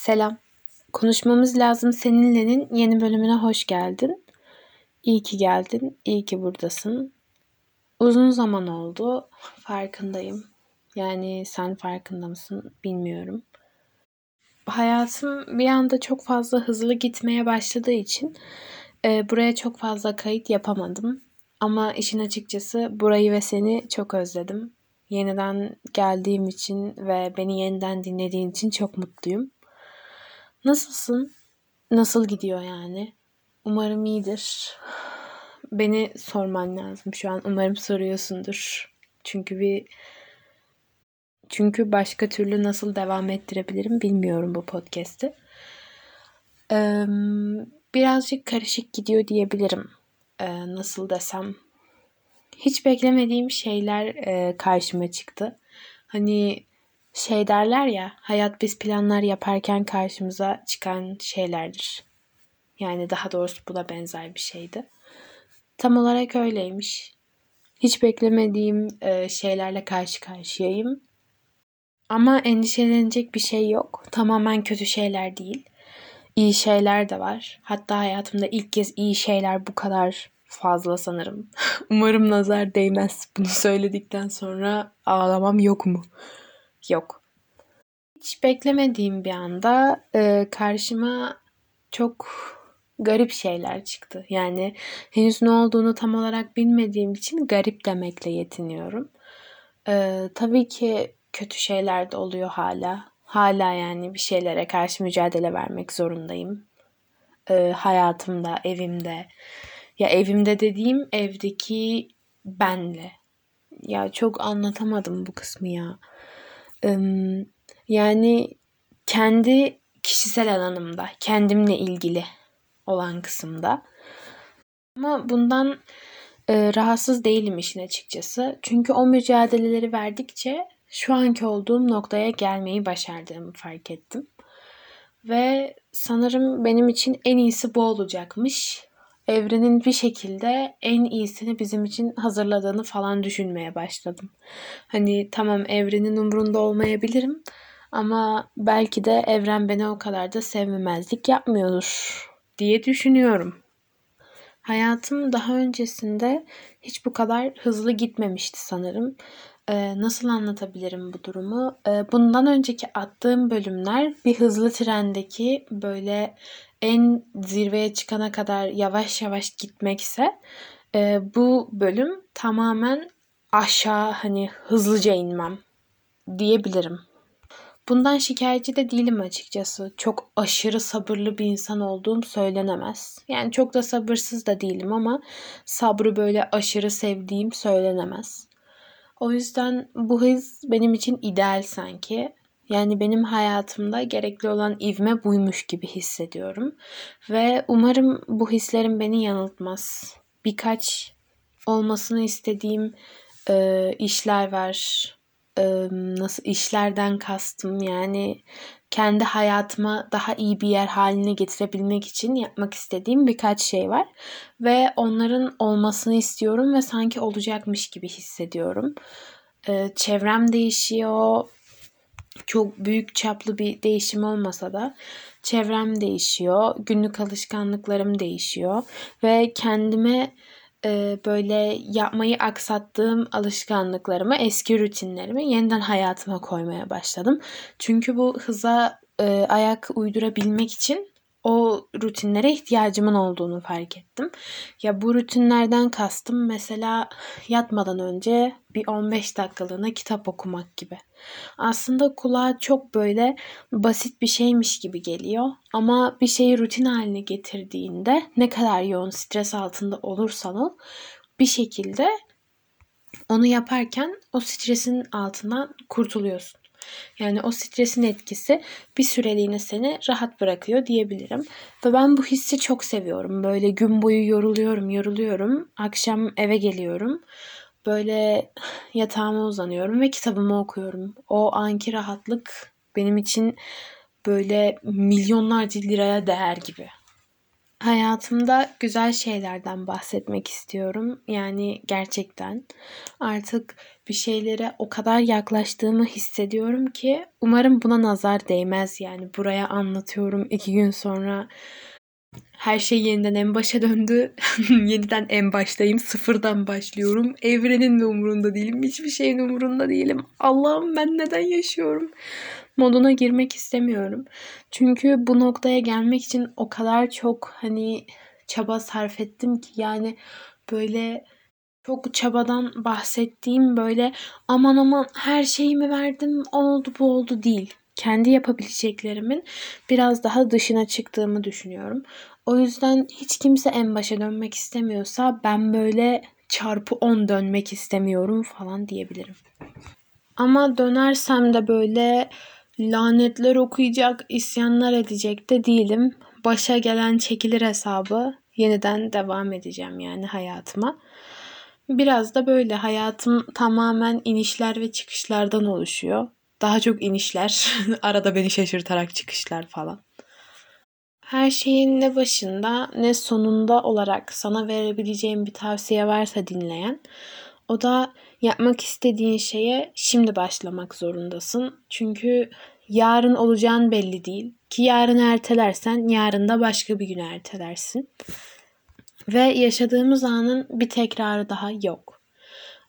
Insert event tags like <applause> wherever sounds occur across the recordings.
Selam. Konuşmamız lazım seninle'nin yeni bölümüne hoş geldin. İyi ki geldin, iyi ki buradasın. Uzun zaman oldu, farkındayım. Yani sen farkında mısın bilmiyorum. Hayatım bir anda çok fazla hızlı gitmeye başladığı için e, buraya çok fazla kayıt yapamadım. Ama işin açıkçası burayı ve seni çok özledim. Yeniden geldiğim için ve beni yeniden dinlediğin için çok mutluyum. Nasılsın? Nasıl gidiyor yani? Umarım iyidir. Beni sorman lazım şu an. Umarım soruyorsundur. Çünkü bir çünkü başka türlü nasıl devam ettirebilirim bilmiyorum bu podcast'i. Ee, birazcık karışık gidiyor diyebilirim. Ee, nasıl desem. Hiç beklemediğim şeyler e, karşıma çıktı. Hani şey derler ya hayat biz planlar yaparken karşımıza çıkan şeylerdir. Yani daha doğrusu buna benzer bir şeydi. Tam olarak öyleymiş. Hiç beklemediğim e, şeylerle karşı karşıyayım. Ama endişelenecek bir şey yok. Tamamen kötü şeyler değil. İyi şeyler de var. Hatta hayatımda ilk kez iyi şeyler bu kadar fazla sanırım. <laughs> Umarım nazar değmez. Bunu söyledikten sonra ağlamam yok mu? Yok. Hiç beklemediğim bir anda e, karşıma çok garip şeyler çıktı. Yani henüz ne olduğunu tam olarak bilmediğim için garip demekle yetiniyorum. E, tabii ki kötü şeyler de oluyor hala. Hala yani bir şeylere karşı mücadele vermek zorundayım. E, hayatımda, evimde. Ya evimde dediğim evdeki benle. Ya çok anlatamadım bu kısmı ya. Yani kendi kişisel alanımda, kendimle ilgili olan kısımda. Ama bundan e, rahatsız değilim işin açıkçası. Çünkü o mücadeleleri verdikçe şu anki olduğum noktaya gelmeyi başardığımı fark ettim. Ve sanırım benim için en iyisi bu olacakmış evrenin bir şekilde en iyisini bizim için hazırladığını falan düşünmeye başladım. Hani tamam evrenin umrunda olmayabilirim ama belki de evren beni o kadar da sevmemezlik yapmıyordur diye düşünüyorum. Hayatım daha öncesinde hiç bu kadar hızlı gitmemişti sanırım. Ee, nasıl anlatabilirim bu durumu? Ee, bundan önceki attığım bölümler bir hızlı trendeki böyle en zirveye çıkana kadar yavaş yavaş gitmekse e, bu bölüm tamamen aşağı hani hızlıca inmem diyebilirim. Bundan şikayetçi de değilim açıkçası. Çok aşırı sabırlı bir insan olduğum söylenemez. Yani çok da sabırsız da değilim ama sabrı böyle aşırı sevdiğim söylenemez. O yüzden bu hız benim için ideal sanki. Yani benim hayatımda gerekli olan ivme buymuş gibi hissediyorum. Ve umarım bu hislerim beni yanıltmaz. Birkaç olmasını istediğim e, işler var. E, nasıl işlerden kastım yani kendi hayatıma daha iyi bir yer haline getirebilmek için yapmak istediğim birkaç şey var. Ve onların olmasını istiyorum ve sanki olacakmış gibi hissediyorum. Ee, çevrem değişiyor, çok büyük çaplı bir değişim olmasa da çevrem değişiyor, günlük alışkanlıklarım değişiyor. Ve kendime e, böyle yapmayı aksattığım alışkanlıklarımı, eski rutinlerimi yeniden hayatıma koymaya başladım. Çünkü bu hıza e, ayak uydurabilmek için o rutinlere ihtiyacımın olduğunu fark ettim. Ya bu rutinlerden kastım mesela yatmadan önce bir 15 dakikalığına kitap okumak gibi. Aslında kulağa çok böyle basit bir şeymiş gibi geliyor ama bir şeyi rutin haline getirdiğinde ne kadar yoğun stres altında olursan ol bir şekilde onu yaparken o stresin altından kurtuluyorsun. Yani o stresin etkisi bir süreliğine seni rahat bırakıyor diyebilirim. Ve ben bu hissi çok seviyorum. Böyle gün boyu yoruluyorum, yoruluyorum. Akşam eve geliyorum. Böyle yatağıma uzanıyorum ve kitabımı okuyorum. O anki rahatlık benim için böyle milyonlarca liraya değer gibi. Hayatımda güzel şeylerden bahsetmek istiyorum. Yani gerçekten artık bir şeylere o kadar yaklaştığımı hissediyorum ki umarım buna nazar değmez. Yani buraya anlatıyorum iki gün sonra her şey yeniden en başa döndü. <laughs> Yeniden en baştayım. Sıfırdan başlıyorum. Evrenin de umurunda değilim. Hiçbir şeyin umurunda değilim. Allah'ım ben neden yaşıyorum? Moduna girmek istemiyorum. Çünkü bu noktaya gelmek için o kadar çok hani çaba sarf ettim ki yani böyle çok çabadan bahsettiğim böyle aman aman her şeyimi verdim oldu bu oldu değil. Kendi yapabileceklerimin biraz daha dışına çıktığımı düşünüyorum. O yüzden hiç kimse en başa dönmek istemiyorsa ben böyle çarpı 10 dönmek istemiyorum falan diyebilirim. Ama dönersem de böyle lanetler okuyacak, isyanlar edecek de değilim. Başa gelen çekilir hesabı yeniden devam edeceğim yani hayatıma. Biraz da böyle hayatım tamamen inişler ve çıkışlardan oluşuyor. Daha çok inişler, <laughs> arada beni şaşırtarak çıkışlar falan. Her şeyin ne başında ne sonunda olarak sana verebileceğim bir tavsiye varsa dinleyen, o da yapmak istediğin şeye şimdi başlamak zorundasın. Çünkü yarın olacağın belli değil. Ki yarın ertelersen yarın da başka bir gün ertelersin. Ve yaşadığımız anın bir tekrarı daha yok.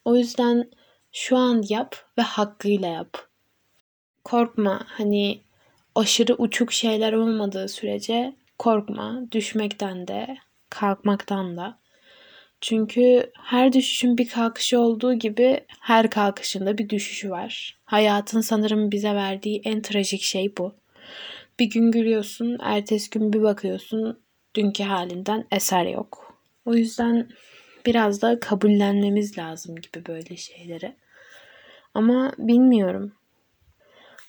O yüzden şu an yap ve hakkıyla yap. Korkma hani aşırı uçuk şeyler olmadığı sürece korkma düşmekten de kalkmaktan da. Çünkü her düşüşün bir kalkışı olduğu gibi her kalkışında bir düşüşü var. Hayatın sanırım bize verdiği en trajik şey bu. Bir gün gülüyorsun, ertesi gün bir bakıyorsun, dünkü halinden eser yok. O yüzden biraz da kabullenmemiz lazım gibi böyle şeyleri. Ama bilmiyorum.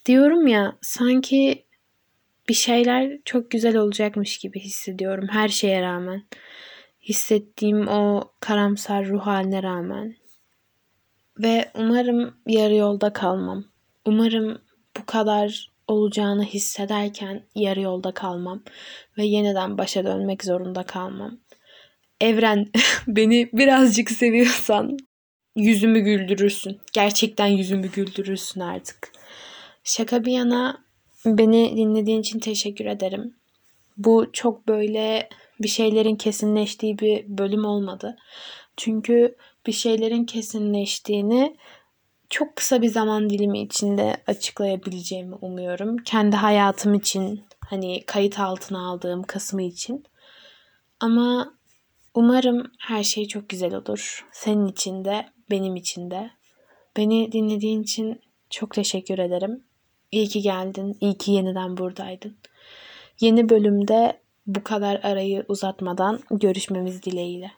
Diyorum ya sanki bir şeyler çok güzel olacakmış gibi hissediyorum her şeye rağmen. Hissettiğim o karamsar ruh haline rağmen. Ve umarım yarı yolda kalmam. Umarım bu kadar olacağını hissederken yarı yolda kalmam ve yeniden başa dönmek zorunda kalmam. Evren <laughs> beni birazcık seviyorsan yüzümü güldürürsün. Gerçekten yüzümü güldürürsün artık. Şaka bir yana beni dinlediğin için teşekkür ederim. Bu çok böyle bir şeylerin kesinleştiği bir bölüm olmadı. Çünkü bir şeylerin kesinleştiğini çok kısa bir zaman dilimi içinde açıklayabileceğimi umuyorum. Kendi hayatım için hani kayıt altına aldığım kısmı için. Ama umarım her şey çok güzel olur. Senin için de, benim için de. Beni dinlediğin için çok teşekkür ederim. İyi ki geldin. İyi ki yeniden buradaydın. Yeni bölümde bu kadar arayı uzatmadan görüşmemiz dileğiyle.